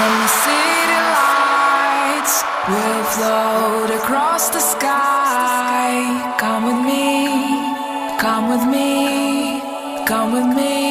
From the city lights, we'll float across the sky. Come with me, come with me, come with me.